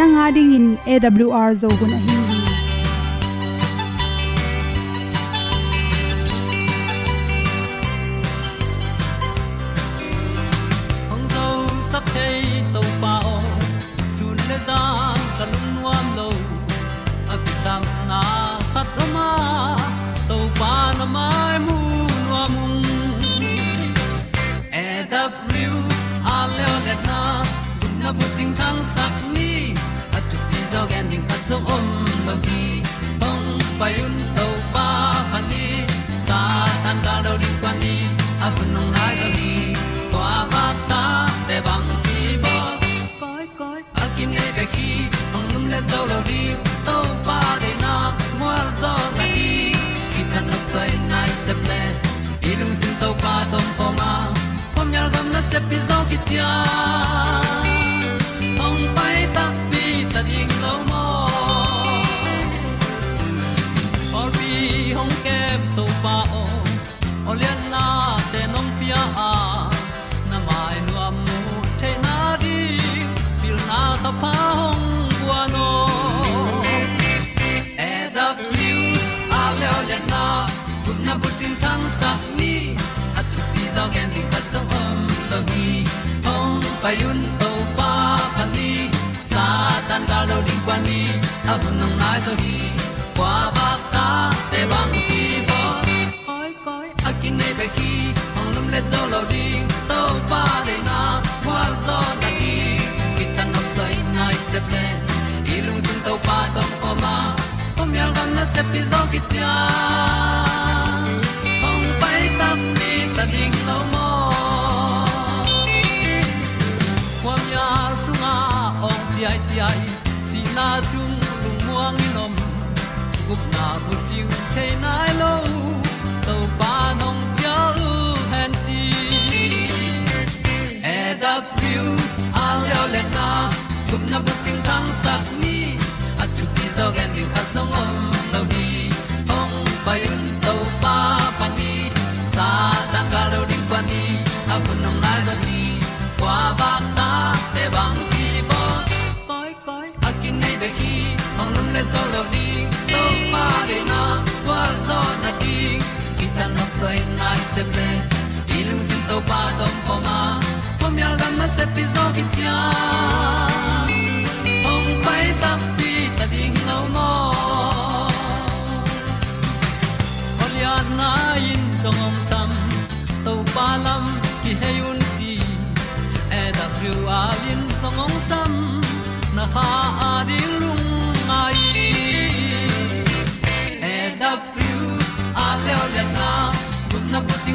Nanga ding in awr zo gun a hi hong pai un tàu pa han ni sa tan da do di kwan ni a bu nong nai zo ni kwa ba ta te bang ki bo koi koi a kim nei be ki hong lum le zo lo di to pa de na mo zo ta ni ki tan no sai nai se ple ilung sin to pa tom pa ma. Pom yal gam na se pi zo ki pai un to pa pa ni, sa tan da lo ding kwan ni a bu nang mai so hi kwa ba ta te bang ki bo koi koi a kin nei pe ki ong lum le zo lo ding to pa de na kwa zo na ki ki tan nok sai nai se ple i lung sun to pa tom ko ma kom yal gam na se pi zo ki ta ong pai ta mi ta ding lo mo gup na bu ting te nai lo to pa nong pia u han ti e da piu a leo le na gup na bu ting tang sat ni at tu đi zo gen ni at song om tan nai se ple i lung sin to pa tom ko ma pom yal gam na se pi zo ki tia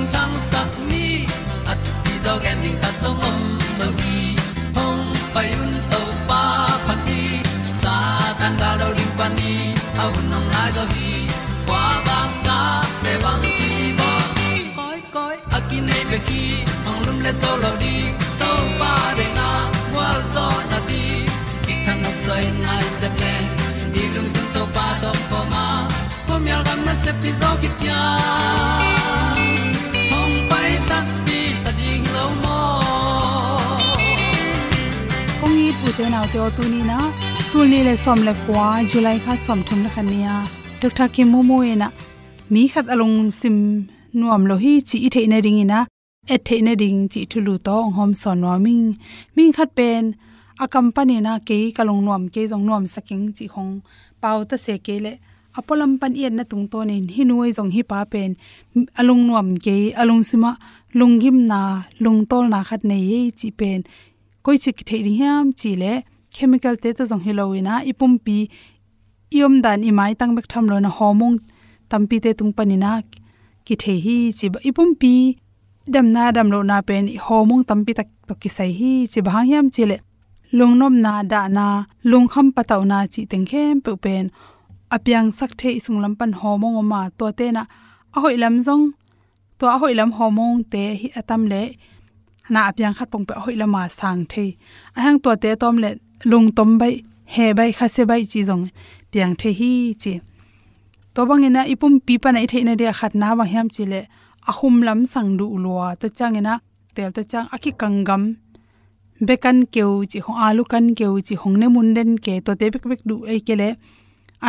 na bu tang sat ni at ti dog ending ta song om lo gi hong pai un to pa pa ti sa tan da do ri pa ni au nong lai do gi kwa ba ta pe bang ti bo koi koi a ki nei pe ki hong lum le to lo di to pa de na wa zo na ti ki kan nok sai nai se ple ni lung sun to pa do po ma. Pom yal gam na se pi zo ki tia te nau te o tu ni na tul ni le som le kwa july kha som thum la khania dr ki mo mo ena mi khat along sim nuam lo hi chi i theina ring ina e theina ding chi thulu to hom son no ming ming khat pen a company na ke kalong nuam ke jong nuam saking chi hong pau ta se ke le apolam pan yen na tung to ne hi nuai jong hi pa pen alung nuam ke alung sima lungim na lung tol na khat nei chi pen koi chi thei ri hiam chi le chemical te ta jong hiloina ipum pi iom dan i mai tang bek tham lo na hormone tampi te tung panina ki the hi chi ba. Ipum pi dam na dam lo na pen hormone tampi tak to ki sai hi chi ba. Hiam chi le lungnom na da na lungkham pataw na chi teng khem pe pen. Apyang sak the isung lam pan hormone ma to te na. Ahoi lam jong to ahoi lam hormone te hi atam le na apyang khat pong pe hoila ma sang the. A hang to te tom le lung tom bai, he bai kha se bai chi jong piang the hi chi. To bang ina ipum pi pa nai theina dia khat na wa hiam chi le ahum lam sang du ulwa to chang ina tel to chang aki kangam. Bekan keu chi ho alu kan keu chi hong ne mun den ke. To te bek bek du ai ke le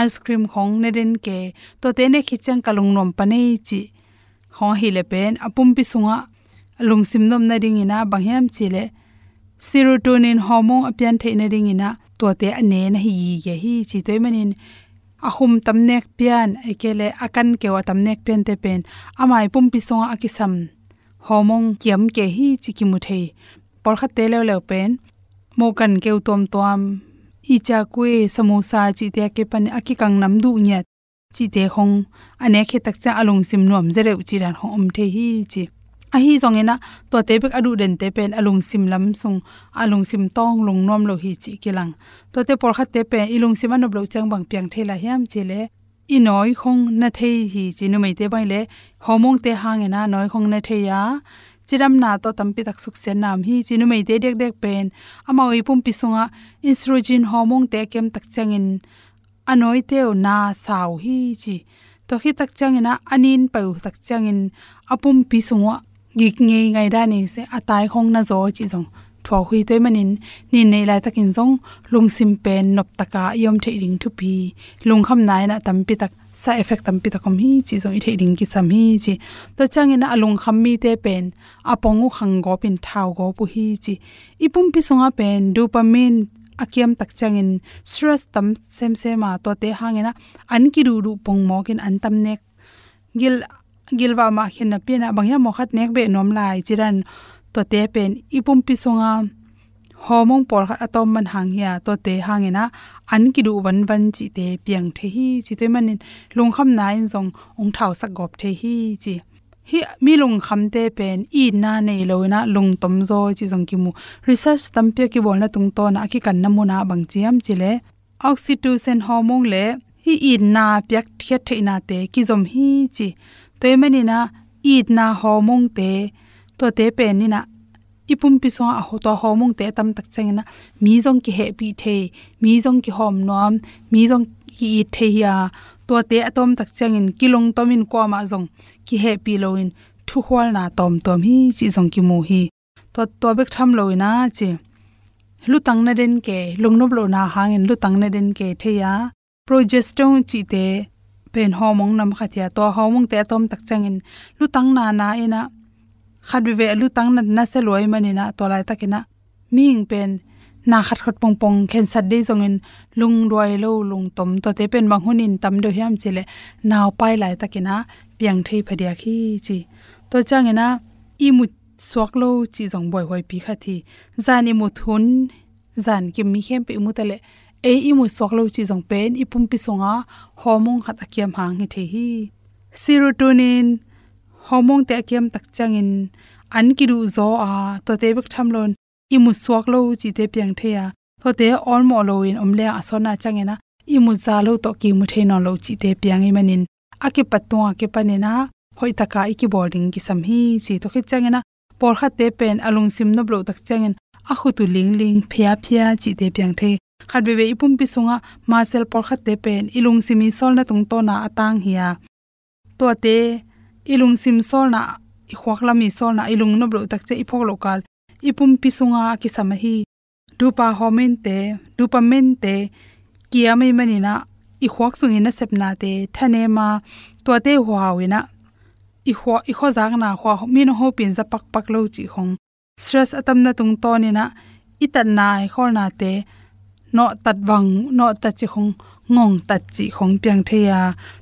ice cream khong ne den ke. To te ne khichang kalung nom pa nei chi. Ho hi le pen, apum pi sunga lung nom na ding ina, bangyam chi serotonin hormone apyan theina ring ina to te ane na hi ge hi chi toy manin. Ahum tamnek pian, ekele akan kewa tamnek pen te pen. Amai pum pi songa akisam. Hormone kiam ke hi chi ki mu thei. Por kha te le le pen. Mo kan ke tom tom i cha samosa chi te ke pan akikang nam du nya chi te khong ane khe tak cha alung sim nom zere uchi hom the hi chi a hi zong ena to te pek adu den te pen alung sim lam sung, alung sim tong lung nom lo hi chi kilang. To te por kha te pe ilung sim anop lo chang bang piang thela hiam chele i noi khong na thei hi chi nu mai te bai le. Homong te hang ena noi khong na thei ya. Chiram na to tampi tak suk sen nam hi chi nu mai te dek dek pen. Ama oi pum pi sunga, estrogen homong te kem tak changin anoi teo na saw hi chi. To khi tak changina anin pau tak changin apum pi sunga gik nge ngai da ni se atai khong na zo chi zong. Thwa hui toy manin, ni nei lai takin zong, lung sim pen nop taka yom the ring thu pi. Lung kham nai na tam pi tak, sa effect tam pi takom hi chi zong i the ring ki sam hi chi. To changin alung kham mi te pen apongu khang go pin thau go pu hi chi. Ipum pi songa pen, dopamine akiam tak changin stress tam sem sema to te hangena an ki ru ru pong mokin an tam nek. Gil gilwa ma khin na pina ah bangya mo khat nek be nom lai. Chiran to te pen ipum pi songa homong por kha atom man hang ya to te hangena. An ki du wan wan chi te piang the hi. Chi te manin lung kham na in zong ong thau sak gop the hi chi. Hi, mi lung kham te pen i na nei loina lung tom zo chi zong ki mu. Research tam pe ki bol na tung to na ki kan na mu na bang chiam chi le. Oxytocin hormone le hi i na pyak thiat theina te ki zom hi chi toy mani na eat na homong te, to te pen ni na ipum pi so a ho to homong te tam tak cheng na mi jong ki he pi the mi jong ki hom nom mi jong ki i the ya, to te atom tak cheng in kilong tomin ko ma jong ki he pi lo in thu hwal na tom tom hi, chi jong ki mu hi. To to bek tham lo na chi lu tang na den ke, lung nob lo na hang in lu tang na den ke the ya, progesterone chi te pen homong nam khathia to homong te atom tak changin. Lutang na na ena khat ve lutang na na se loi manina to lai takina ming pen na khat khat pong pong khen sat de zongin. Lung roi lo lung tom to te pen bang hunin tam do hiam chile. Naw pai lai takina piang thei phadia khi chi. To changena i mu swak lo chi zong boy hoi pi khathi zani mu thun zan ki mi khem pe mu tale e i mu sok lo chi jong pen i pum pi songa hormone khat akiam hang hi the hi. Serotonin, hormone te akiam tak changin. An ki ru zo a, to te bek tham lon. I mu sok lo chi te piang the ya to te on mo lo in omle a sona changena i mu za lo to ki mu the no lo chi te piang i manin. Ake patwa ke panena hoi taka iki boarding ki sam hi, chi to khi changena por kha te pen alung sim no blo tak changin. A khu tu ling ling phia phia chi te piang the khat be be ipum pi sunga ma sel por khat te pen. Ilung simi sol na tung to na atang hiya. To te, ilung sim sol na i khwak la mi sol na ilung no blo tak che iphok lokal. Ipum pi sunga ki samahi dupa homen te dopamine te kia mai mani na i khwak sungi na te. Thane ma to te huawina i khwa i kho jang na khwa mi no ho pin za pak pak lo chi khong stress atam na tung to ni na itan na khol na te no tat wang no ta chi khong, ngong tat chi khong piang theya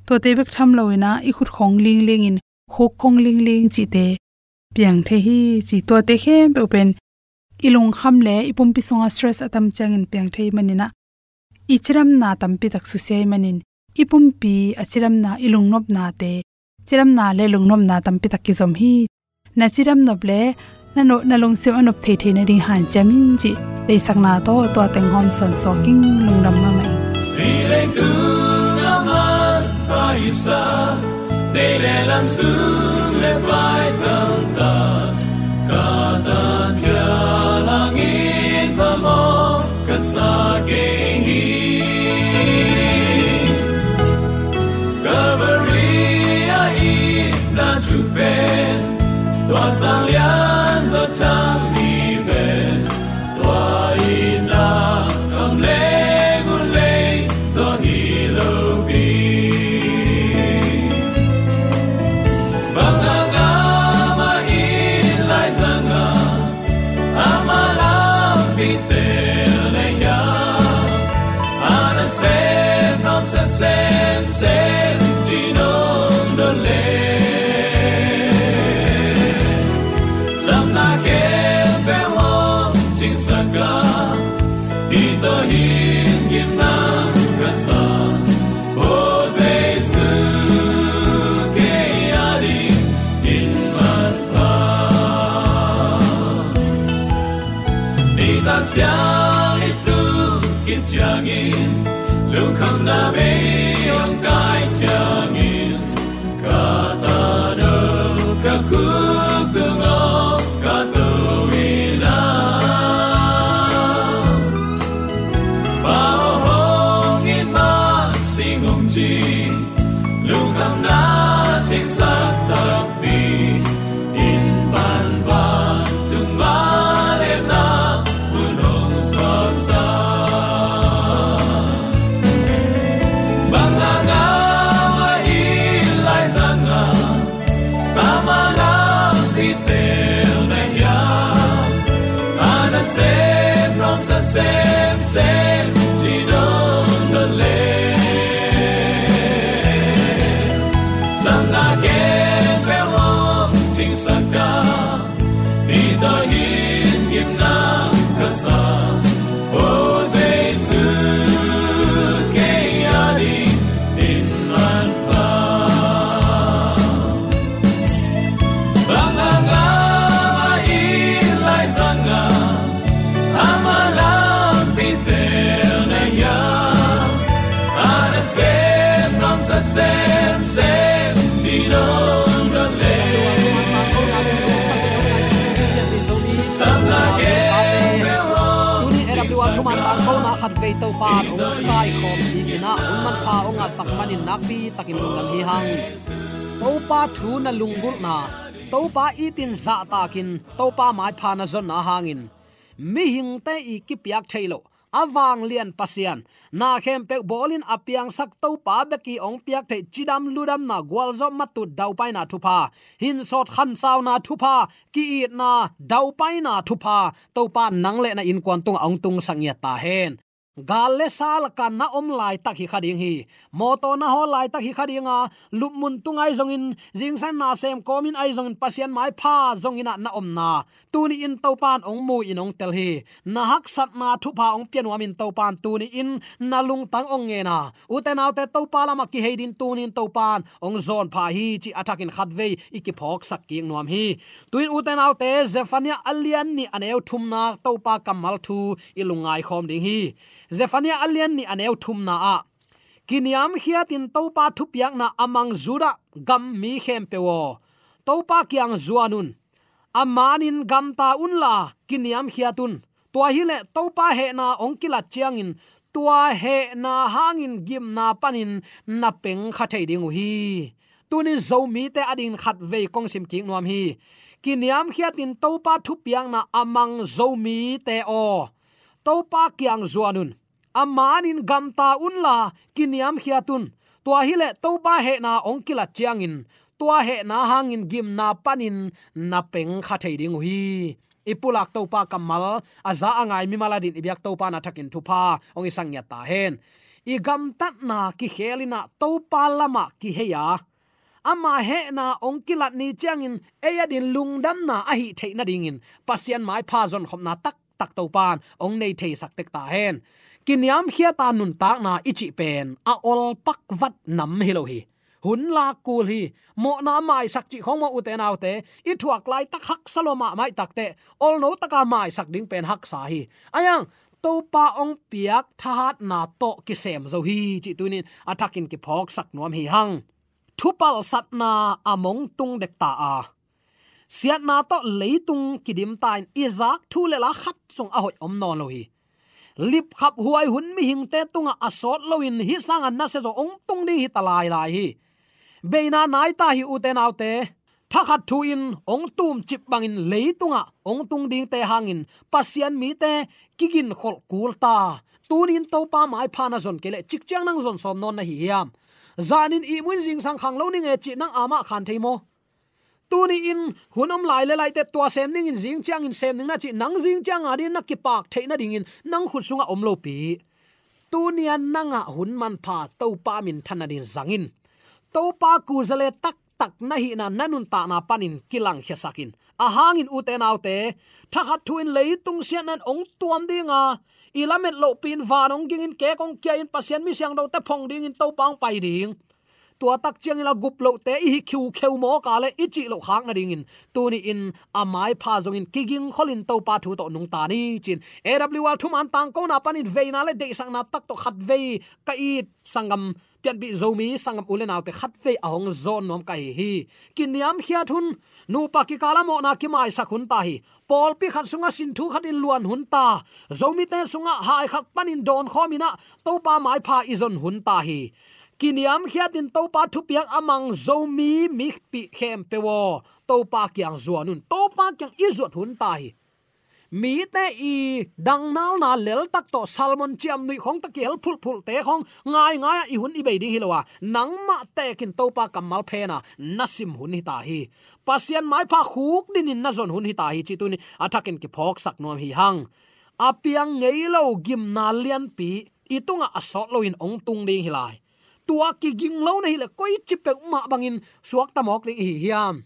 to te bek tham loina i khut khong ling ling in hok khong ling ling chi te piang the hi chi to te khem pe pen ilung kham le ipum pi songa stress atam changin piang thei manina ichiram na tampi tak su sei manin ipum pi achiram na ilung nop na te. Chiram na le lung nom na tampi tak ki zom hi na chiram nop le na no, na long se anop the the na ding han chamin ji dei sakna to to teng hom san so king lung ram ma mai. Ri ile tu na ma pai sa. De le lam su, le pai tam ta. Ka ta kya lang in pa mo, ka sa ke hi. Calvary a i, na tu ben tua sang lian zo lu kham listen. To pa ong kai khom hi kina un man pha ong a sak manin nakpi takin lung lam hi hang. To pa thu na lungul na to pa itin za takin to pa mai pha na zon na hangin. Mi hing te i ki piak thailo, awang lian pasian. Na khem pe bolin apiang sak to pa be ki ong piak the chidam ludam na gwal zo matu dau pai na thupa hin sot khan saw na thupa ki it na dau pai na thupa to pa nang le na in kwan tung ong tung sangya ta hen gale sal kan na om lai tak hi khading hi moto na ho lai tak hi khadinga à. lupmun tungai jing san na sem komin ai zongin pasian mai pha zongina na om na. Tu ni in topan ong mu in ong tel hi na hak sat na thu pha ong pian pan, tu ni in, na lung tang ong nge na. Uten autte topa lama ki heidin to pan ong zon pha hi chi atakin khatve iki phok sak ki nuam hi tuin uten te zefania alian ni aneu thumna topa kamal thu ilungai khom ding hi zephania alian ni aneu thum na a. Kiniam hiatin topa thupiak na amang zura gam mi khem pewo topa kyang zuanun. Amanin gam ta unla kiniam hiatun tua hi le topa he na ongkila chiangin tua he na hangin gim na panin na peng kha thei ding hi. Tunin zomi te adin khat ve kong sim king nuam hi. Kiniam hiatin topa thupiang na amang zomi te o. Topa kyang zuanun amanin gamta unla kiniam hiatun. Tua hile ba he na ongkila chiangin. Tua he na hangin gim na panin na peng kha thei ding hi ipulak topa kamal, aza angai mi maladin ibyak topa na thakin thupa ong isang ya ta hen. I gam tat na ki helina to palama ki heya. Ama he na ongkilat ni changin eyadin lungdam na a hi theina dingin. Pasian mai pha zon khom na tak tak to pan ong nei thei sak tek ta hen kiniam khia ta nun tak na ichi pen a ol pak vat nam hilo hi. Hun la kul hi. Mo na mai sak chi khong ma u te nau te. I thuak lai tak hak saloma mai tak te. Ol no taka mai sak ding pen hak sa hi. Ayang, to pa ong piak thahat na to ki sem zo hi, chi tunin atakin ki phok sak nuam hi hang. Thupal sat na among tung dek ta a. Siat na to leitung kidim tain izak thu le la khat song a hoi om non lo hi lip khap huai hun mi hing te tunga asot loin hi sang an na se zo ong tung ding hi talai lai hi. Beina nai ta hi u te nau te. Thakhat thu in ong tum chip bangin leitunga ong tung ding te hangin. Pasian mi te kigin khol kul ta. Tunin to pa mai phana zon kele chik chang nang zon som non na hi hiam. Zanin i mun jing sang khang lo ni nge chi nang ama khan theimo tuni in hunom lai le lai te tua sem ning in jing chang in sem ning na chi à à nang à jing chang adin na ki pak theina ding in nang khu sunga omlo pi tu nian nanga hun man pha to pa min thana din zangin to pa ku zale tak tak na hi na nanun ta na panin kilang khia ahangin uten autte u te nau te thakhat thuin leitung sian an ong tuam dinga ilamet lo pin vanong ging in ke kong kia in pasien mi siang do te phong ding in to pang pai ding tua tak chiang la gup lo te i khiu kheu mo ka le, i chi lo khang na ding in. Tu ni in amai pha zong in, kiging kholin to pa thu to nung ta ni chin. Awl thum an tang ko na panin ve na le de sang na tak to khat ve ka i sangam pian bi zomi sangam ulen autte khat ve ahong zon nom kai hi kiniam khia thun, nu pa ki kala mo na ki mai sakhun ta hi. Pol pi khat sunga sin thu khat in luan hun ta. Zomi te sunga hai khat panin don khomina to pa mai pha izon hun ta hi. Kiniam khiatin to pa thu piak amang zomi mi pi khem pewo to pa kyang zuanun to pa kyang izot hun tai mi te i dang nal na lel tak to salmon chiam nui khong ta kel phul phul te khong ngai ngai i hun i be ding hilowa nang ma te kin to pa kamal phe na nasim hun hi ta hi pasian mai pha khuk din in na zon hun hi ta hi chi tu ni athakin ki phok sak nom hi hang apiang ngei lo gim na lian pi itunga asot lo in ong tung ding hilai tua ki ging lo nei le koi chip pe ma bangin suak tamok ni hi hiam.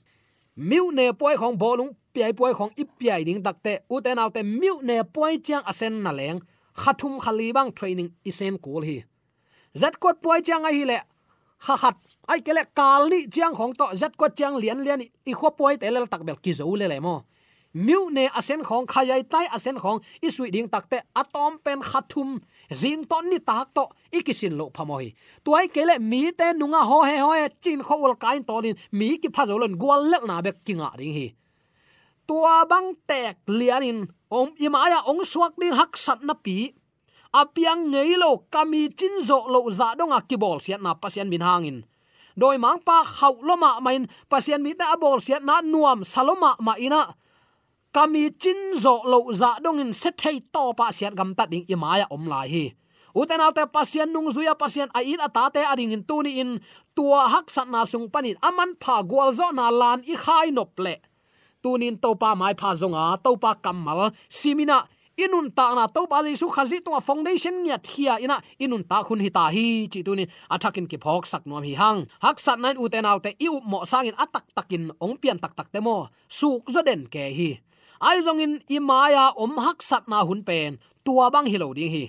Miu ne poi khong bolung, piai poi khong ip piai ding takte uten autte miu ne poi chang asen na leng, khathum khali bang training isen kul hi. Zat kot poi chang a hi le, kha khat, ai kele kal ni chiang khong to zat kot chiang lian lian i kho poi te le tak bel ki zo le le mo miu ne asen khong khayai tai asen khong, isui ding takte atom pen khathum zing ton ni tak to, ikisin lo phamoi tuai kele mi te nunga ho he ho chin kho ul kain tonin mi ki phazolon gwal lek na bek kinga ding hi. Tua bang tek lianin om imaya ong suak ding hak sat na pi. Apiang ngei lo kami chin zo lo za donga kibol siat na pasian min hangin doi mang pa khau loma main pasian mi ta abol siat na nuam saloma ma ina kami chin zo lo za dong in set thei to pa siat gam ta ding imaya om lai hi. Uten alte pasien nung zuya pasien a in atate ading in tuni in. Tua hak sat na sung panin aman pha gwal zo na lan i khai nop le. Tunin topa mai pha zonga topa kamal simina inun ta na to ba su khazi to foundation nya hia ina, inun ta khun hi ta hi. Chi tu ni athakin ki phok sak nom hi hang. Hak sat nan uten autte i up mo sangin atak takin ong pian tak tak te mo. Suk zo den ke hi ai zong in imaya om à, hak sat na hun pen tua bang hilo ding hi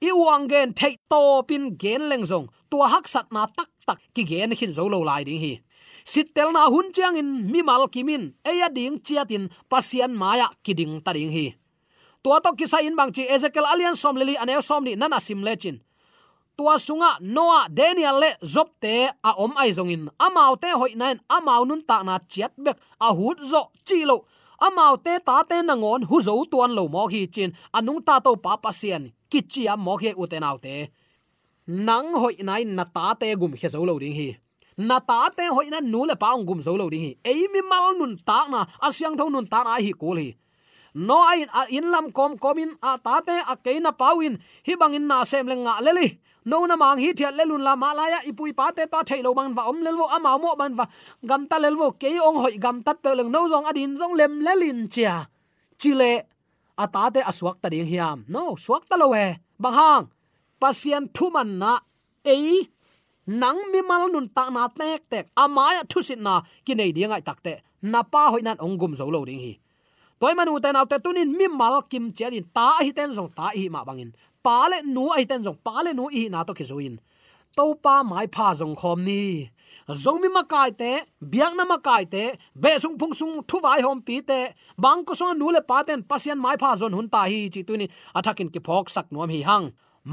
i wang gen thei to pin gen leng zong. Tua hak sat na tak tak ki gen khin zo lo lai ding hi. Sitel na hun chiang in, mi mal kimin eya à à, ding chiatin pasian maya kiding ta ding hi. Tua to kisa in bang chi ezekiel alian som leli anel som ni nana sim lechin tua sunga noa daniel le, zop te a om ai zong in. Amau te hoi nain amau nun ta na chiat bek, a hut zo chi lo amau te ta te na ngon hu zo tuan lo mo hi chin, anung ta to pa pa sian, ki chi a mo he utenaw te nang hoi nai na ta te gum he zo lo ding hi. Na ta te hoi na nu le pa ong gum zo lo ding hi. Ei mi mal nun ta na, a siang tho nun ta na hi ko hi. No ai in lam kom komin a ta te a ke na pawin hi bangin na sem le nga le li no na mang hi thiat lelun la malaya ipui pa te ta thailo bang va om lelwo ama mo ban va. Gam ta lelwo ke ong hoi gam tat pe leng. No zong adin zong lem lelin chia. Chile ata te aswak ta ding hiam. No swak ta lo he bang hang. Pasian thuman na, ei, nang mi mal nun ta na tek tek. Ama ya thu sit na, ki kinai dia ngai takte na pa hoi nan ong gum zo lo ding hi. Toy manu te nau te tunin mi mal kim chiarin ta hi ten zong, ta hi ma bangin pa le nu ai ten jong pa le nu i na to kizuin to pa mai pha jong khom ni zomi ma kai te biang na ma kai te be sung phung sung thu vai hom pi te bang ko so nu le pa ten pasien mai pha zon hun ta hi chi tu ni athakin ki phok sak nuam hi hang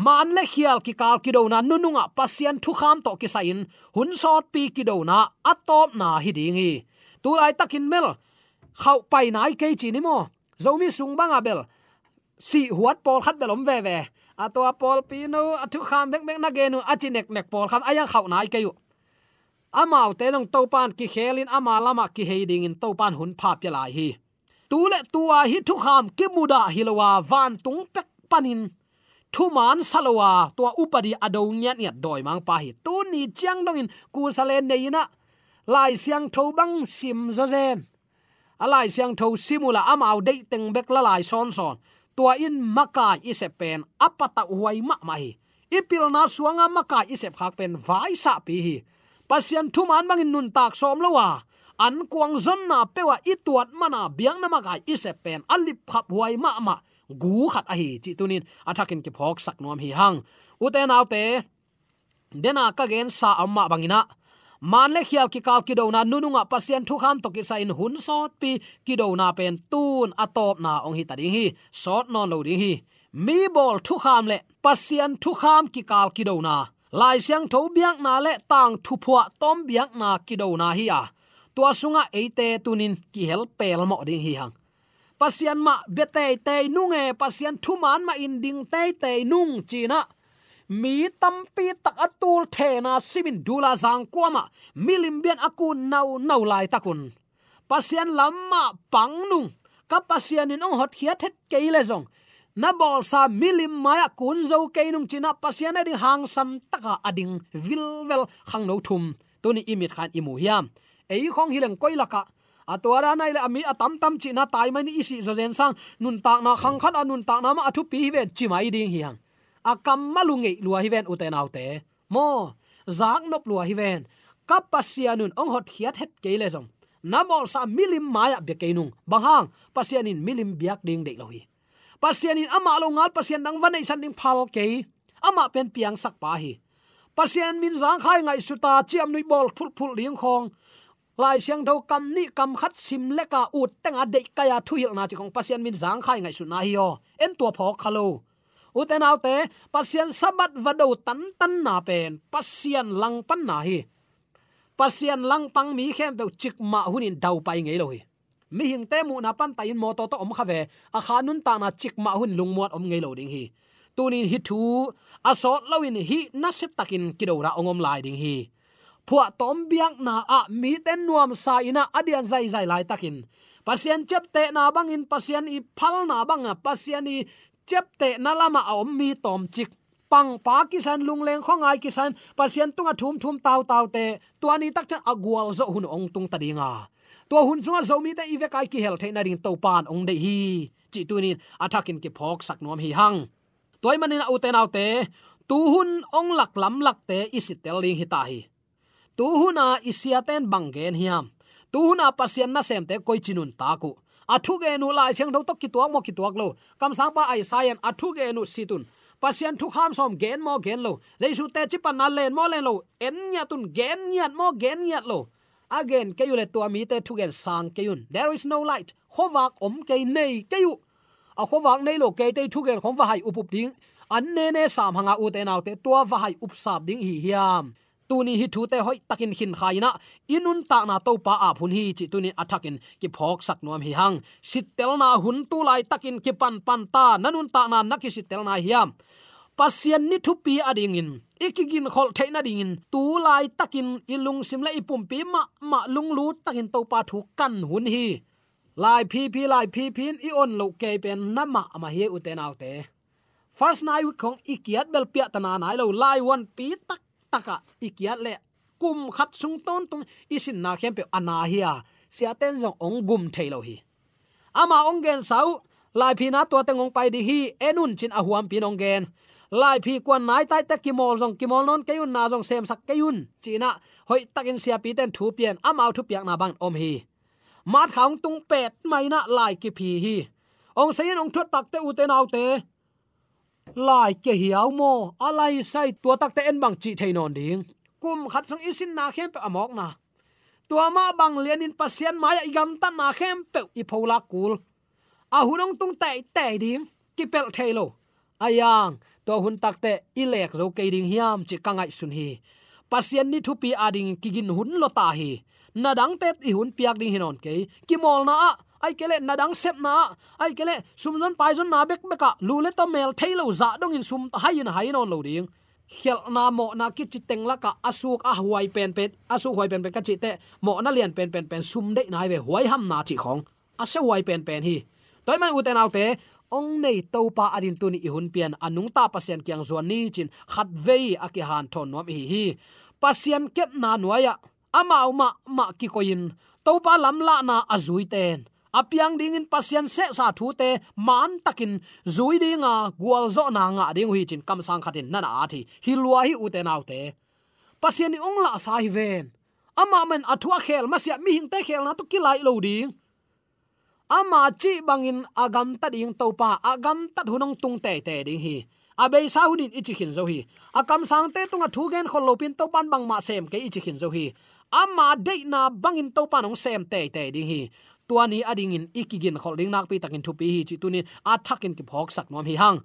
man le khial ki kal ki do na nununga pasien thu kham to ki sain hun sot pi ki do na atop na hi ding hi tu lai takin mel khau pai nai ke chi ni mo zomi sung bang abel si huat pol khat belom ve ve. A to pol pino athu kham bek bek na genu chi nek pol kham aya khau nai ke yu. Amau te long to pan ki khelin ama lama ki heiding in to pan hun pha pya lai hi. Tu le tua hi thu kham ki muda hilowa van tung pek panin. Thu man salowa tua upadi ado nyat nyat doi mang pa hi. Tu ni chiang dong in, ku salen nei na. Lai siang tho bang sim zo zen. Alai siang tho simula amau dei teng bek la lai son son tua in makai isep pen apata huai ma mai ipil na suanga makai isep khak pen vai sa pi hi. Pasian thu man mangin nun tak som lowa. An kuang zon na pewa ituat mana biang na makai isep pen alip khap huai ma ma. Gu khat a hi chi tunin. Athakin ki phok sak nom hi hang. Uten autte, dena ka gen sa amma bangina man le khial ki kal ki do na nununga pasien thu kham to ki sa in hun sot pi ki do na pen tun atop na ong hi ta ding hi, sot non lo ding hi. Mi bol thu kham le, pasien thu kham ki kal ki do na. Lai siang tho biak na le, tang thu phwa tom biak na ki do na hi a. Tua sunga eite tunin ki hel pel mo ding hi hang. Pasien ma bete te nunge pasien thu man ma in ding te te nung china mi tampi tak atul the na simin dula zang kwama milim bian aku nau nau lai takun. Pasian lamma pangnung ka pasian in ong hot hiat het keile zong. Na bol sa milim maya kun zo ke nung china pasian adi hang sam taka ading vilvel khang no thum. Tuni imit khan imu hiam. Ei khong hileng koilaka atwara nai le ami atam tam chi na tai mai ni isi zo zen sang. Nun tak na khang khat anun tak na ma athu pi hi ven chi mai ding hi hang akam malunge lua hi ven uten autte. Mo, zak nop lua hi ven kapasianun ong hot hiat het keile zong. Namol sa milim maya be keinung banghang pasianin milim biak ding de lohi. Pasianin ama lo ngal pasian dang vanai san ding phal ke ama pen piang sak pa hi. Pasian min zang khai ngai suta chiam nui bol phul phul ling khong. Lai siang tho kam ni kam khat sim le ka ut tenga de kaya thu hil na chi khong. Pasian min zang khai ngai su na hi yo en tua pho khalo uten autte pasian sabat vado tan tan na pen pasian lang pan na hi. Pasian lang pang mi khem be chik ma hunin dau pai ngei lo hi. Mi hing te mu na pan ta in mo to to om khave a à khanun ta na chik ma hun lungmot om ngei lo ding hi. Tunin hi thu asot lawin hi na set takin kidora ongom lai ding hi. Phua tom biang na a à mi ten nuam sa ina adian à, zai zai lai takin pasien chep te na bangin pasien i phal na banga pasien i chep te na lama a om mi tom chik pang pa kisan lungleng khongai kisan pasian tunga thum thum taw taw te tuani tak chan agwal zo hun ong tung tadinga to hun chunga zo mi te ive kai ki hel the na ring to pan ong de hi. Chi tunin athakin à ki phok sak nom hi hang toy manin au à te nau te tu hun ong lak lam lak te isitel ling hi ta hi. Tu huna à isiaten bangen hiam tu huna pasien na sem te koi chinun ta ku athu ge nu lai chang do to ki tuak mo ki tuak lo. Kam sang pa ai sayan athu ge nu situn pasien thu kham som gen mo gen lo. Jaisu te chi pan na len mo len lo. En nya tun, gen nyat mo, gen nyat lo. Again, ke yule to mi te thu gen sang ke yun. There is no light. Khowak om ke nei ke yu. A khowak nei lo ke te thu gen khom va hai upup ding. An ne ne sam hanga u te naw te tua va hai up sap ding hi hiam tuni hi thu te hoi takin hin khaina. Inun ta na to pa a phun hi chi tuni athakin ki phok sak nuam hi hang. Sitel na hun tu lai takin ki pan pan ta. Nanun ta na nakki sitel na hiam. Pasian ni thu pi ading in. Ikigin khol theina ding in. Tu lai takin ilung sim la ipum pi ma ma lung lu takin to pa thu kan hun hi. Lai phi phi, lai phi phin i on lo ke pen na ma ma hi uten te nau te. First night we khong ikiat bel pia tana nai lo lai one pi tak taka ikiat le kum khat sung ton tung isin na khem pe ana hiya sia ten jong ong gum thailo hi. Ama ong gen sau, lai phi na to tengong pai di hi, enun chin a huam pin ong gen. Lai phi kwan nai tai ta kimol jong kimol non kayun na jong sem sak kayun china, hoi takin sia pi ten thu pian amau thu piak na bang om hi. Mat khang tung pet mai na lai ki phi hi. Ong sayin ong thot tak te u te nau te lai ke hiao mo. Alai sai tua tak te en bang chi theinon ding. Kum khat sang isin na khem pe amok na. Tua ma bang lian in pasian maya igam tan na khem pe i phola kul. A hunong tung tai tai ding. Ki pel thailo ayang to hun tak takte ilek zo ke ding hiam chi kangai sun hi. Pasien ni thupi ading kigin hun lo ta hi. Na dang tet i hun piak ding hinon ke. Ki mol na a ai kele na dang sep na ai kele sumzon pai zon na bek beka lule to mel thailo za dong in sum hai in hai non lo ding khel na mo na ki chi teng la ka asuk a huai pen pen asu huai pen pen ka chi te mo na lian pen pen pen sum de nai ve huai ham na chi khong ase huai pen pen hi. Toy man uten autte ong nei to pa adin tu ni i hun pian anung ta pasien kyang zon ni chin khat vei ki han thon nom hi hi. Pasien kep na nuaya ama uma ma ki koin to pa lam la na azui ten apiang ding in pasien se sa thu te man takin zui dinga gwal zo na nga ding hui chin kam sang khatin nana a thi. Hi lua hi u te nau te. Pasien ni ong la sa hi ven. Ama men athua khel ma sia mi hing te khel na to kilai lo ding. Ama chi bangin agam ta ding to pa, agam ta hunong tung te te ding hi. Abei sa hunin ichi khin zo hi. Akam sang te tunga thu gen khol lopin to pan bang ma sem ke ichi khin zo hi. Ama de na bangin to pan ong sem te te ding hi tuani ading in ikigin holding nak pi takin thupi hi chi tunin a thakin ki phok sak nom hi hang.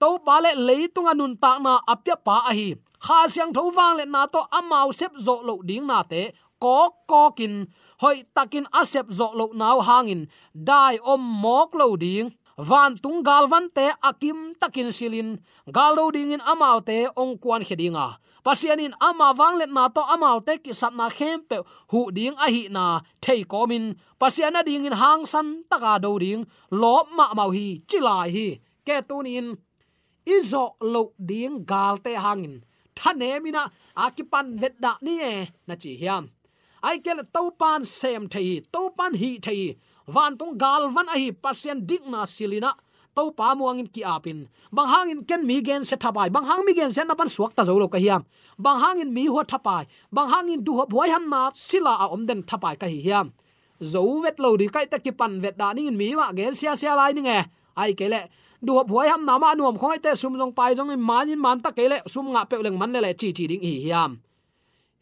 To pa le leitung anun ta na apya pa a hi. Kha siang tho wang le na to amau sep zo lo ding na te. Ko ko kin hoi takin asep zo lo naw hangin. Dai om mok lo ding. Van tung gal van te akim takin silin. Galo ding in amau te ong kwan khedinga pasianin ama wanglet na to amau te ki sapna khem pe hu ding a hi na thei komin pasiana ding in hang san taka do ding. Lop ma mau hi chilai hi. Ke tunin izo lo ding gal te hangin thane mina akipan vet da ni e na chi hiam. Ai kel to pan sem thei to pan hi thei van tung gal van a hi pasien dik na silina to pa muangin ki apin bang hangin ken mi gen se thapai bang hang mi gen se na ban suak ta zo lo ka hiam bang hangin mi ho thapai. Bang hangin du ho bhoi ham na sila a om den thapai ka hi hiam zo vet lo di kai ta ki pan vet da ning mi wa gen sia sia lai ni nge ai ke le du ho bhoi ham na ma nuam khong ai te sum jong pai jong man in man ta ke le, sum nga pe leng man le le chi chi ding hi hiam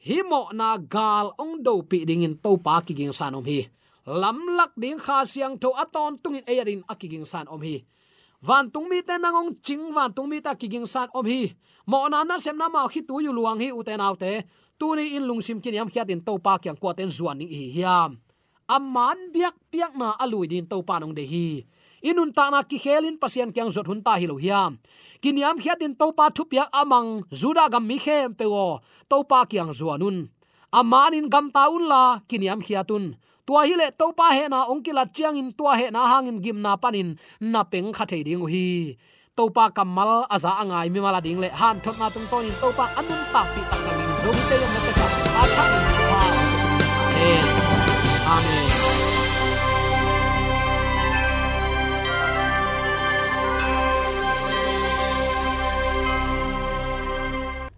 hi mo na gal ong do pi ding in to pa ki ging san om hi. Lam lak ding kha siang tho aton tungin ayarin akiging san om hi van tung mi te nangong ching van tung mi ta kiging san om hi. Mo na na sem na ma khi tu yu luang hi uten autte tu ni in lung sim kin yam khiat in to pa kyang kwa ten zuan ni hi hiam. Amman biak piak na alui din to pa nong de hi. Inun ta na ki khelin pasien kyang zot hun ta hi lo hiam. Kiniam khiat in to pa thu piak amang zuda gam mi khem pe wo to pa kyang zuanun amanin gam taun la kiniam khiatun tua hi le to pa he na ongkila chiang in tua he na hang in gim na panin na peng kha thei ding hi. To pa kamal aza angai mi mala ding le han thot na tung ton in to pa anun pa pi tak ka min. Zo te yom na ta ka a tha in pa. Amen. Amen.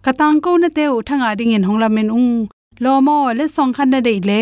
Katang ko na te u thanga ding in hongla men ung lomo le song khan na dei le